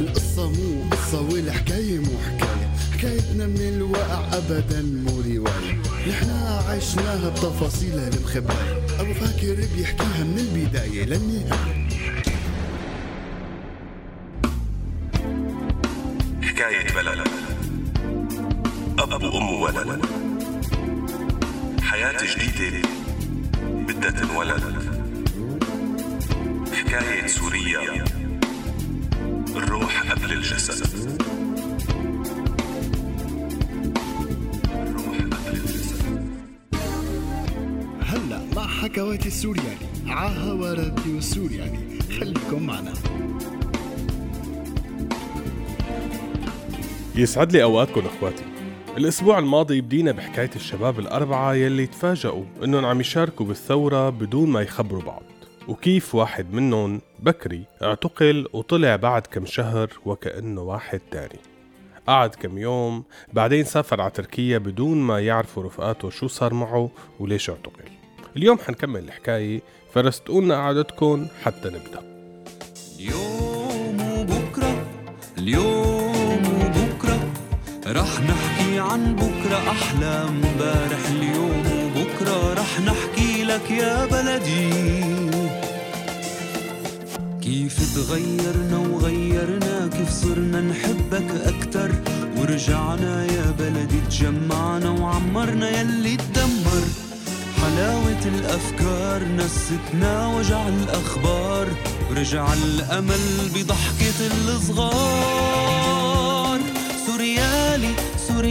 القصة مو قصة والحكاية مو حكاية. حكايتنا من الواقع أبدا مو رواية. نحنا عشناها بتفاصيلها المخبأة أبو فاكر بيحكيها من البداية للنهاية. حكاية بلد. أب وأم ولد. حياة جديدة بدها تنولد. حكاية سوريا الروح قبل الجسد. الروح قبل الجسد. هلا مع حكواتي السورياني. عاها راديو سورياني خليكم معنا. يسعد لي أوقاتكم أخواتي. الأسبوع الماضي بدينا بحكاية الشباب الأربعة يلي تفاجئوا إنهم عم يشاركوا بالثورة بدون ما يخبروا بعض. وكيف واحد منهم بكري اعتقل وطلع بعد كم شهر وكأنه واحد تاني. قعد كم يوم بعدين سافر على تركيا بدون ما يعرفوا رفقاته شو صار معه وليش اعتقل. اليوم حنكمل الحكاية فرستقولنا قعدتكم حتى نبدأ. اليوم وبكرة اليوم وبكرة رح نحكي عن بكرة أحلى امبارح اليوم وبكرة رح نحكي لك يا بلدي. كيف تغيرنا وغيرنا كيف صرنا نحبك أكتر. ورجعنا يا بلدي تجمعنا وعمرنا يلي تدمر. حلاوة الأفكار نستنا وجع الأخبار. ورجع الأمل بضحكة الصغار. سوريالي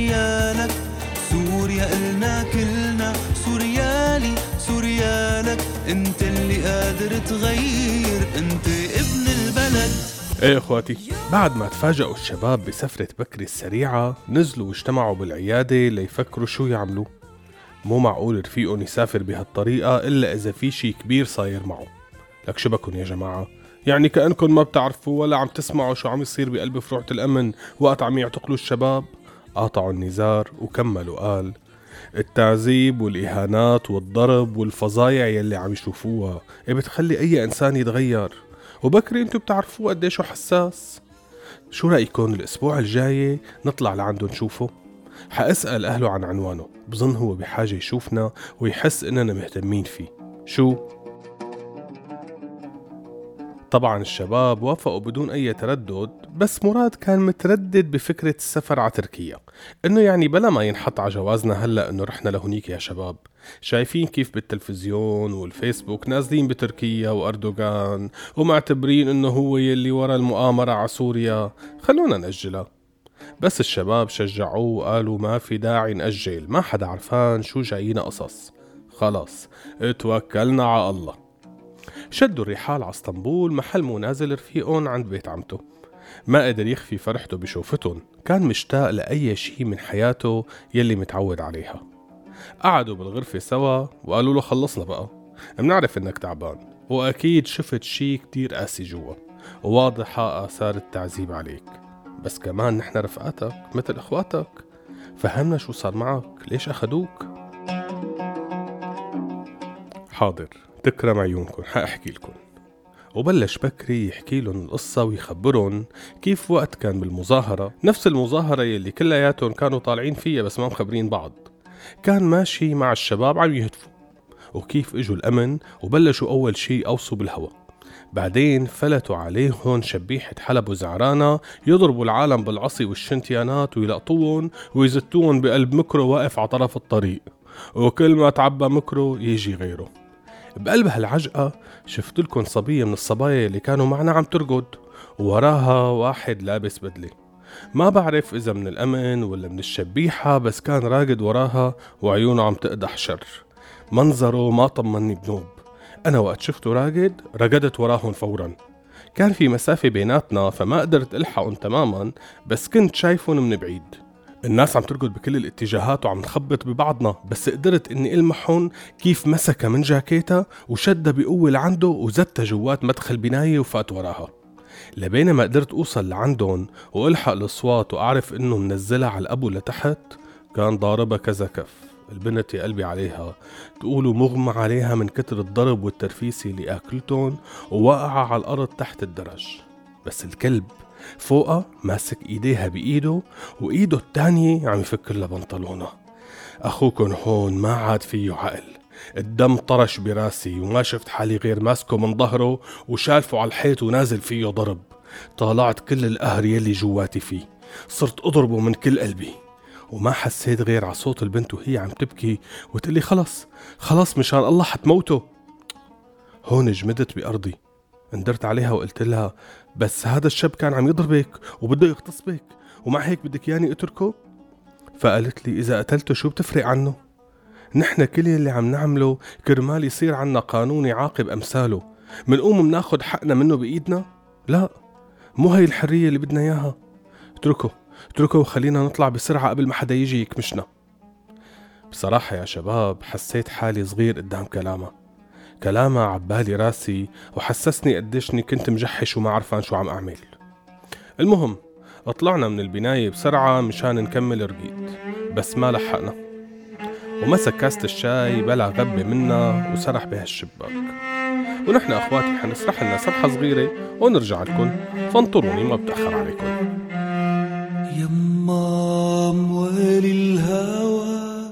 سوريالك سوريا إلنا كلنا. سوريالي سوريالك أنت اللي قادر تغير. أنت ابن البلد. إيه إخواتي بعد ما تفاجئوا الشباب بسفرة بكري السريعة نزلوا واجتمعوا بالعيادة ليفكروا شو يعملوا. مو معقول رفيقهم يسافر بهالطريقة إلا إذا في شي كبير صاير معه. لك شبكن يا جماعة؟ يعني كأنكم ما بتعرفوا ولا عم تسمعوا شو عم يصير بقلب فروعة الأمن وقت عم يعتقلوا الشباب؟ قاطعوا النزار وكملوا قال التعذيب والإهانات والضرب والفظايع يلي عم يشوفوها إيه بتخلي أي إنسان يتغير وبكري انتو بتعرفوا قديشو حساس شو رأيكم الأسبوع الجاي نطلع لعنده نشوفه؟ حأسأل أهله عن عنوانه بظن هو بحاجة يشوفنا ويحس إننا مهتمين فيه شو؟ طبعا الشباب وافقوا بدون أي تردد بس مراد كان متردد بفكرة السفر على تركيا إنه يعني بلا ما ينحط على جوازنا هلأ إنه رحنا لهونيك يا شباب. شايفين كيف بالتلفزيون والفيسبوك نازلين بتركيا وأردوغان ومعتبرين إنه هو يلي ورا المؤامرة على سوريا. خلونا نأجلها. بس الشباب شجعوه وقالوا ما في داعي نأجل ما حدا عرفان شو جايينا قصص. خلاص اتوكلنا على الله. شدوا الرحال على اسطنبول محل منازل رفيقهم عند بيت عمته. ما قدر يخفي فرحته بشوفتهم. كان مشتاق لأي شيء من حياته يلي متعود عليها. قعدوا بالغرفة سوا وقالوا له خلصنا بقى. منعرف إنك تعبان. وأكيد شفت شي كتير قاسي جوا. وواضحة آثار التعذيب عليك. بس كمان نحن رفقاتك مثل إخواتك. فهمنا شو صار معك. ليش أخدوك؟ حاضر. تكرم عيونكم حأحكي لكم. وبلش بكري يحكي لهم القصة ويخبرهم كيف وقت كان بالمظاهرة. نفس المظاهرة يلي كلياتهم كانوا طالعين فيها بس ما مخبرين بعض. كان ماشي مع الشباب عم يهتفوا. وكيف إجوا الأمن وبلشوا أول شي أوصوا بالهوا بعدين فلتوا عليهم شبيحة حلب وزعرانة يضربوا العالم بالعصي والشنتيانات ويلقطوهم ويزتوهم بقلب مكرو واقف على طرف الطريق. وكل ما تعبى مكرو يجي غيره. بقلب هالعجقة شفت لكم صبية من الصبايا اللي كانوا معنا عم ترقد. وراها واحد لابس بدلة. ما بعرف إذا من الأمن ولا من الشبيحة بس كان راقد وراها وعيونه عم تقدح شر. منظره ما طمني بنوب أنا وقت شفته راقد رقدت وراهم فورا. كان في مسافة بيناتنا فما قدرت ألحقهم تماما بس كنت شايفهم من بعيد. الناس عم تركض بكل الاتجاهات وعم نخبط ببعضنا بس قدرت إني المحهم كيف مسكها من جاكيتها وشدها بقوة لعنده وزتها جوات مدخل بناية وفات وراها. لبين ما قدرت أوصل لعندهم وألحق الأصوات وأعرف إنه منزلها على الأبو لتحت كان ضاربها كذا كف. البنت يا قلبي عليها تقولوا مغمى عليها من كتر الضرب والترفيسي اللي أكلتهم وواقعة على الأرض تحت الدرج. بس الكلب فوقها ماسك إيديها بإيده وإيده التانية عم يفك لها بنطلونها اخوكن هون ما عاد فيه عقل. الدم طرش براسي وما شفت حالي غير ماسكه من ظهره وشالفه على الحيط ونازل فيه ضرب. طالعت كل القهر يلي جواتي فيه. صرت أضربه من كل قلبي. وما حسيت غير على صوت البنت وهي عم تبكي وتقلي خلص خلص مشان الله حتموته. هون جمدت بأرضي. اندرت عليها وقلت لها بس هذا الشاب كان عم يضربك وبده يغتصبك ومع هيك بدك ياني اتركه؟ فقالت لي إذا قتلته شو بتفرق عنه؟ نحن كل اللي عم نعمله كرمال يصير عنا قانون يعاقب أمثاله منقوم مناخد حقنا منه بإيدنا؟ لا مو هي الحرية اللي بدنا إياها. اتركه اتركه وخلينا نطلع بسرعة قبل ما حدا يجي يكمشنا. بصراحة يا شباب حسيت حالي صغير قدام كلامها. كلامها عبالي راسي وحسسني قديشني كنت مجحش وما عرفان شو عم أعمل. المهم طلعنا من البناية بسرعة مشان نكمل رقيد بس ما لحقنا. ومسك كاسة الشاي بلا غبة منا وسرح بهالشباك. ونحن أخواتي حنسرح لنا سرحة صغيرة ونرجع لكم فانطروني ما بتأخر عليكم. يما موالي الهوى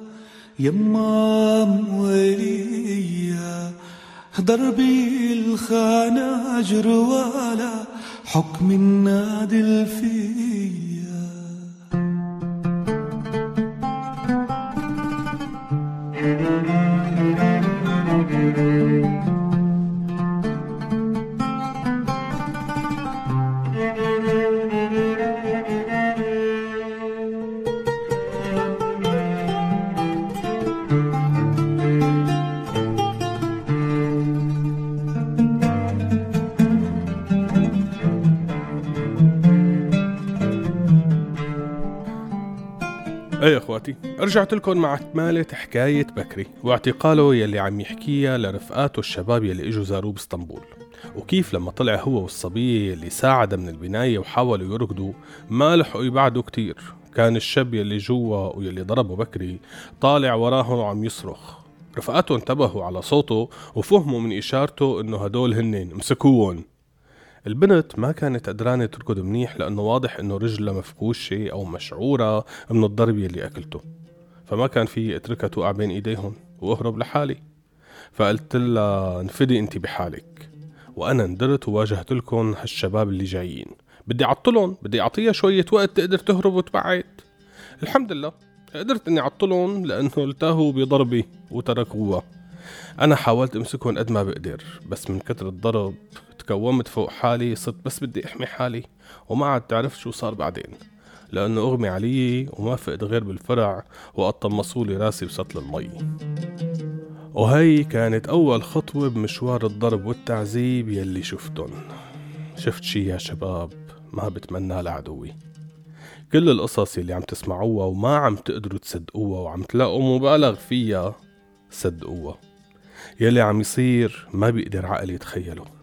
يما موالي دربي الخناجر ولا حكم النادل فيا. إيه أخواتي. رجعت لكم مع كمالة حكاية بكري واعتقاله يلي عم يحكيها لرفقاته الشباب يلي إجوا زاروه بإسطنبول. وكيف لما طلع هو والصبية اللي ساعدها من البناية وحاولوا يركضوا ما لحقوا يبعدوا كتير. كان الشاب يلي جوا ويلي ضربه بكري طالع وراهم وعم يصرخ. رفقاته انتبهوا على صوته وفهموا من إشارته إنه هدول هنين مسكوهم البنت ما كانت قدرانة تركض منيح لأنه واضح إنه رجلها مفكوشة أو مشعورة من الضرب يلي أكلته. فما كان في اتركها توقع بين إيديهم وأهرب لحالي. فقلت لها انفدي أنت بحالك. وأنا ندرت وواجهت لكم هالشباب اللي جايين. بدي أعطلهم بدي أعطيها شوية وقت تقدر تهرب وتبعد. الحمد لله قدرت إني أعطلهم لأنه التهوا بضربي وتركوها. أنا حاولت أمسكهم قد ما بقدر بس من كتر الضرب تكومت فوق حالي صرت بس بدي أحمي حالي وما عاد تعرف شو صار بعدين. لأنه أغمي علي وما فقد غير بالفرع وقد طمصولي راسي بسطل المي. وهي كانت أول خطوة بمشوار الضرب والتعذيب يلي شفتن. شفت شي يا شباب؟ ما بتمناه لعدوي. كل القصص اللي عم تسمعوها وما عم تقدروا تصدقوها وعم تلاقوا مبالغ فيها صدقوها. يلي عم يصير ما بيقدر عقل يتخيله.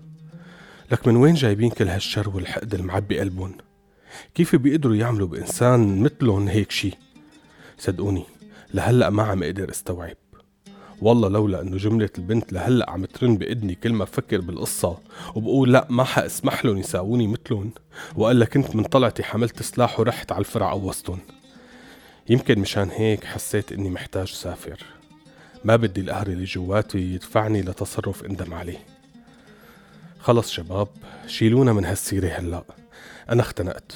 لك من وين جايبين كل هالشر والحقد المعبي قلبهم؟ كيف بيقدروا يعملوا بإنسان مثلهم هيك شي؟ صدقوني لهلأ ما عم أقدر أستوعب. والله لولا إنه جملة البنت لهلأ عم ترن بإذني كل ما بفكر بالقصة وبقول لأ ما حأسمح لهم يساووني مثلهم. وقال كنت من طلعتي حملت سلاح ورحت على الفرع قوصتهم يمكن مشان هيك حسيت إني محتاج سافر ما بدي القهر اللي جواتي يدفعني لتصرف اندم عليه. خلص شباب شيلونا من هالسيرة هلأ. أنا اختنقت.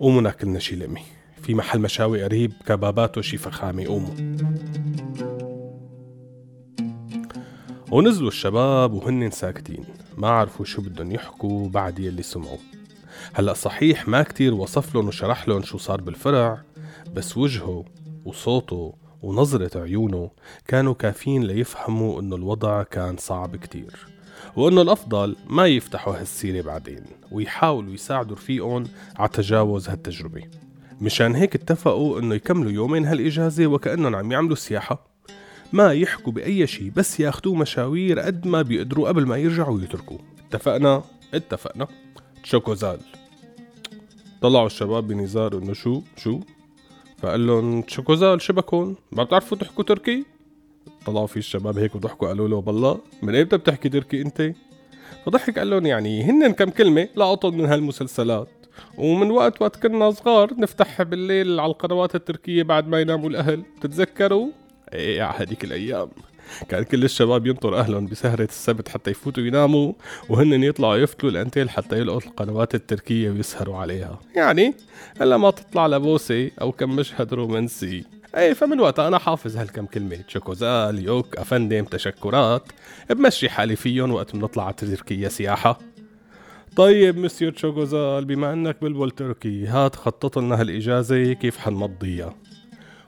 قوموا ناكلنا شي لقمة في محل مشاوي قريب كبابات وشي فخامة. قوموا. ونزلوا الشباب وهن ساكتين. ما عرفوا شو بدهم يحكوا بعد يلي سمعوا. هلأ صحيح ما كتير وصف لهم وشرح لهم شو صار بالفرع بس وجهه وصوته ونظرة عيونه كانوا كافيين ليفهموا إنه الوضع كان صعب كتير. وانه الأفضل ما يفتحوا هالسيرة بعدين ويحاولوا يساعدوا رفيقهم على تجاوز هالتجربة. مشان هيك اتفقوا إنه يكملوا يومين هالإجازة وكأنهم عم يعملوا سياحة ما يحكوا بأي شيء بس ياخدوه مشاوير قد ما بيقدروا قبل ما يرجعوا ويتركوا اتفقنا؟ اتفقنا. تشوكو زال. طلعوا الشباب بنزار إنه شو؟ شو؟ فقال لهم شكوزال شبكون؟ ما بتعرفوا تحكوا تركي؟ طلعوا في الشباب هيك وضحكوا قالوا له بالله من ايمتى بتحكي تركي أنت؟ فضحك قال لهم يعني هن كم كلمة لقطوا من هالمسلسلات. ومن وقت وقت كنا صغار نفتح بالليل على القنوات التركية بعد ما يناموا الأهل. تتذكروا؟ إيه على هذيك الأيام. كان كل الشباب ينطر أهلهم بسهرة السبت حتى يفوتوا يناموا وهن يطلعوا يفتلوا الأنتيل حتى يلقوا القنوات التركية ويسهروا عليها. يعني هلا ما تطلع لبوسة أو كم مشهد رومانسي. إيه فمن وقتها أنا حافظ هالكم كلمة. شوكوزال يوك أفندم تشكرات. بمشي حالي فيهم وقت بنطلع على تركيا سياحة. طيب مسيو تشوكوزال بما إنك بلبل تركي هات خطط لنا هالإجازة كيف حنمضيها؟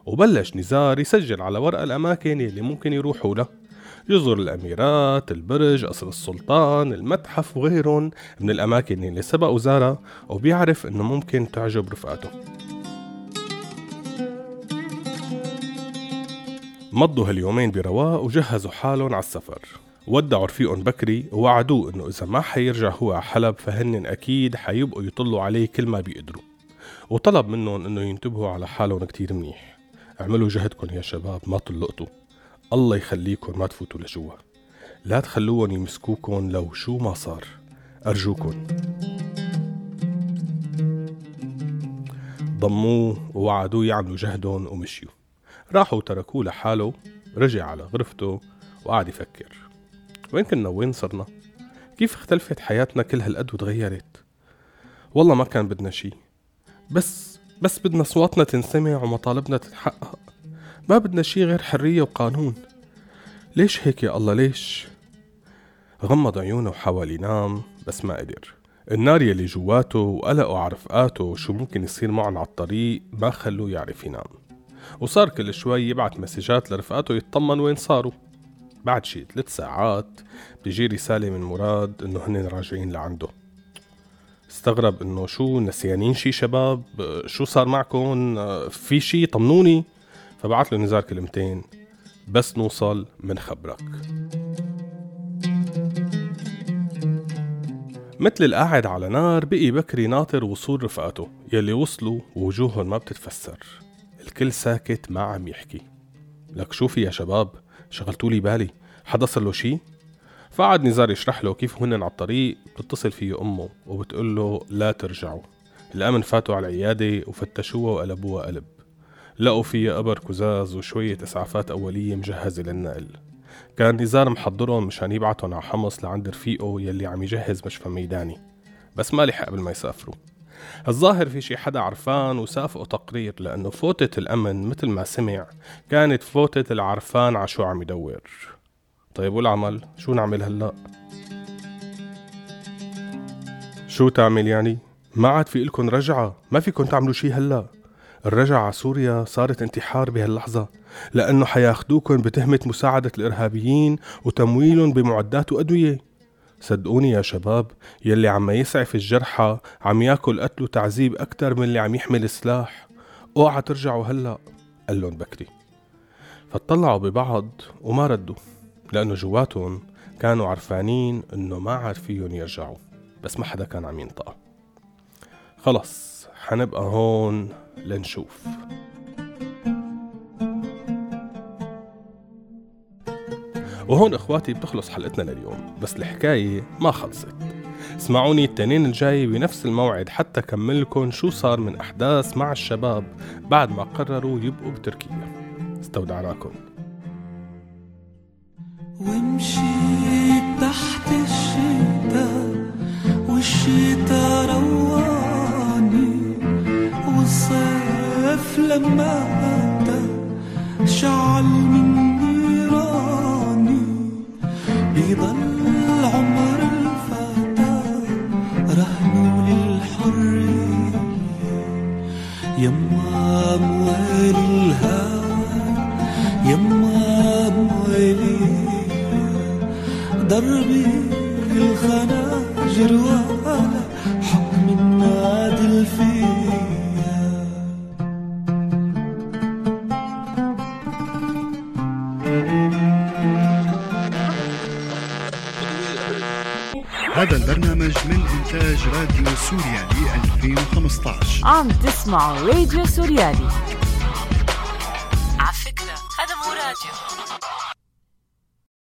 وبلش نزار يسجل على ورقة الأماكن اللي ممكن يروحوا لها جزر الأميرات، البرج، قصر السلطان، المتحف وغيرهم من الأماكن اللي سبق وزارها وبيعرف إنه ممكن تعجب رفقاته. مضوا هاليومين برواق وجهزوا حالهم على السفر. ودعوا رفيقهم بكري ووعدوه إنه إذا ما حيرجع هو على حلب فهن أكيد حيبقوا يطلوا عليه كل ما بيقدروا. وطلب منهم إنه ينتبهوا على حالهم كتير منيح. اعملوا جهدكم يا شباب ما طلقتوا. الله يخليكم ما تفوتوا لجوا. لا تخلوهم يمسكوكم لو شو ما صار. أرجوكم. ضموه ووعدوه يعملوا جهدهم ومشيوا. راحوا وتركوه لحاله رجع على غرفته وقعد يفكر. وين كنا وين صرنا؟ كيف اختلفت حياتنا كل هالقد وتغيرت؟ والله ما كان بدنا شي. بس بس بدنا صواتنا تنسمع ومطالبنا تتحقق. ما بدنا شي غير حرية وقانون. ليش هيك يا الله؟ ليش؟ غمض عيونه وحاول ينام بس ما قدر. النار يلي جواته وقلقه على رفقاته وشو ممكن يصير معهم على الطريق ما خلوه يعرف ينام. وصار كل شوي يبعت مسجات لرفقاته يطمن وين صاروا. بعد شي ثلاث ساعات بيجي رسالة من مراد إنه هن راجعين لعنده. استغرب إنه شو نسيانين شي شباب؟ شو صار معكم؟ في شي طمنوني؟ فبعت له نزار كلمتين. بس نوصل منخبرك مثل القاعد على نار بقي بكري ناطر وصول رفقاته. يلي وصلوا ووجوههم ما بتتفسر. الكل ساكت ما عم يحكي. لك شوفي يا شباب شغلتولي بالي. حدا صار له شي؟ فقعد نزار يشرح له كيف هن على الطريق بتتصل فيه أمه وبتقول له لا ترجعوا. الأمن فاتوا على العيادة وفتشوها وقلبوها قلب. لقوا فيها قبر كزاز وشوية إسعافات أولية مجهزة للنقل. كان نزار محضرهم مشان يبعتهم على حمص لعند رفيقه يلي عم يجهز مشفى ميداني. بس ما لحق قبل ما يسافروا. الظاهر في شي حدا عرفان وسافقوا تقرير لأنه فوتة الأمن مثل ما سمع كانت فوتة العرفان على شو عم يدور. طيب والعمل؟ شو نعمل هلأ؟ شو تعمل يعني؟ ما عاد في إلكن رجعة ما فيكن تعملوا شي هلأ. الرجعة على سوريا صارت انتحار بهاللحظة لأنه حياخدوكن بتهمة مساعدة الإرهابيين وتمويلهم بمعدات وأدوية. صدقوني يا شباب يلي عم يسعف الجرحى عم ياكل قتل وتعذيب أكتر من اللي عم يحمل سلاح. اوعى ترجعوا هلأ قال لهم بكري. فاطلعوا ببعض وما ردوا لأنه جواتهم كانوا عرفانين إنه ما عاد فيهم يرجعوا بس ما حدا كان عم ينطق خلص حنبقى هون لنشوف. وهون إخواتي بتخلص حلقتنا لليوم بس الحكاية ما خلصت. اسمعوني التنين الجاي بنفس الموعد حتى كملكم شو صار من أحداث مع الشباب بعد ما قرروا يبقوا بتركيا. استودعناكم. ومشيت تحت الشتاء والشتاء رواني والصيف لما أتى شعل بيضل عمر الفتى رهنه للحرية يما الهوى يما دربي الخناجر ولا حكم النادل فيا هذا البرنامج من إنتاج راديو سوريالي 2015 عم تسمعوا راديو سوريالي.